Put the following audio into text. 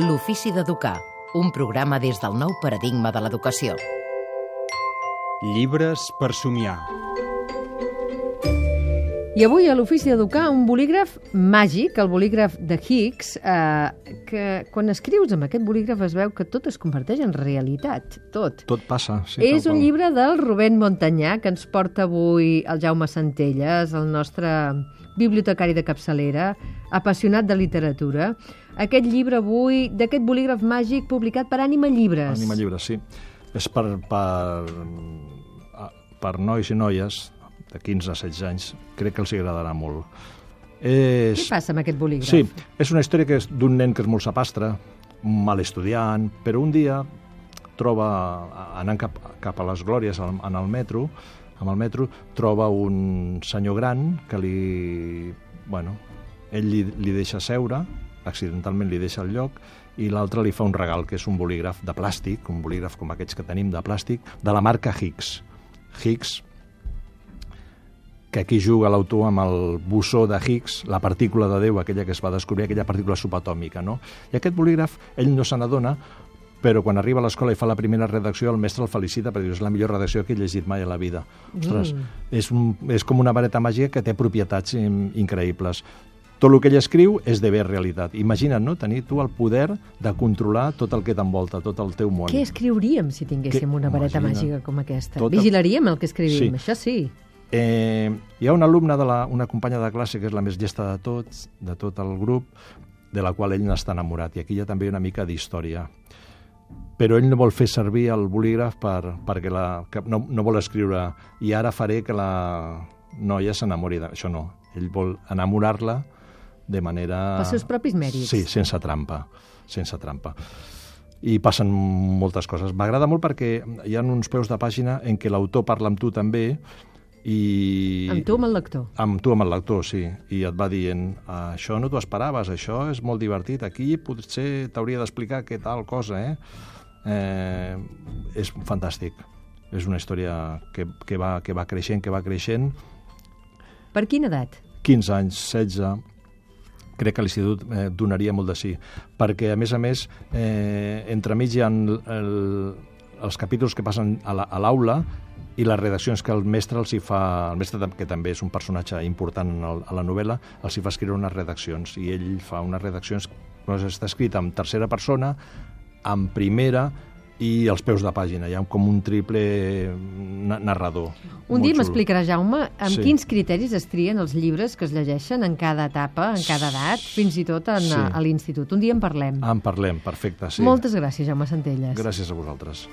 L'ofici d'educar, un programa des del nou paradigma de l'educació. Llibres per somiar. I avui a l'Ofici d'Educar un bolígraf màgic, el bolígraf de Higgs, eh, que quan escrius amb aquest bolígraf es veu que tot es converteix en realitat, tot. Tot passa, sí. És un llibre del Rubén Montanyà que ens porta avui el Jaume Centelles, el nostre bibliotecari de capçalera, apassionat de literatura. Aquest llibre avui, d'aquest bolígraf màgic publicat per Ànima Llibres. Ànima llibre, sí. És per, per, per nois i noies de 15 a 16 anys. Crec que els agradarà molt. Què És... passa amb aquest bolígraf? Sí, és una història que és d'un nen que és molt sapastre, un mal estudiant, però un dia troba, anant cap, cap a les Glòries en en el metro, amb el metro, troba un senyor gran que li... Bueno, ell li, li deixa seure, accidentalment li deixa el lloc, i l'altre li fa un regal, que és un bolígraf de plàstic, un bolígraf com aquests que tenim de plàstic, de la marca Higgs. Higgs que aquí juga l'autor amb el bossó de Higgs, la partícula de Déu, aquella que es va descobrir, aquella partícula subatòmica, no? I aquest bolígraf, ell no se n'adona, però quan arriba a l'escola i fa la primera redacció, el mestre el felicita perquè és la millor redacció que he llegit mai a la vida. Ostres, és, un, és com una vareta màgica que té propietats in, increïbles. Tot el que ell escriu és de bé realitat. Imagina't, no?, tenir tu el poder de controlar tot el que t'envolta, tot el teu món. Què escriuríem si tinguéssim Què- una vareta Imagina. màgica com aquesta? Tot- Vigilaríem el que escrivim, Sí. això sí. Eh, hi ha una alumna, de la, una companya de classe que és la més llesta de tots, de tot el grup, de la qual ell n'està enamorat. I aquí hi ha també una mica d'història. Però ell no vol fer servir el bolígraf per, perquè la, que no, no vol escriure i ara faré que la noia s'enamori d'això. no. Ell vol enamorar-la de manera... Pels seus propis mèrits. Sí, sense trampa. Sense trampa i passen moltes coses. M'agrada molt perquè hi ha uns peus de pàgina en què l'autor parla amb tu també i... Amb tu, amb el lector. Amb tu, amb el lector, sí. I et va dient, això no t'ho esperaves, això és molt divertit, aquí potser t'hauria d'explicar què tal cosa, eh? eh? És fantàstic. És una història que, que, va, que va creixent, que va creixent. Per quina edat? 15 anys, 16, crec que l'institut eh, donaria molt de sí, perquè, a més a més, eh, entremig hi ha el, els capítols que passen a la- l'aula i les redaccions que el mestre els hi fa, el mestre que també és un personatge important a la novel·la, els hi fa escriure unes redaccions i ell fa unes redaccions doncs està escrit en tercera persona, en primera i els peus de pàgina, hi ha com un triple narrador. Un dia m'explicarà, Jaume, amb Sí. quins criteris es trien els llibres que es llegeixen en cada etapa, en cada edat, fins i tot en, Sí. a l'institut. Un dia en parlem. En parlem, perfecte, sí. Moltes gràcies, Jaume Centelles. Gràcies a vosaltres.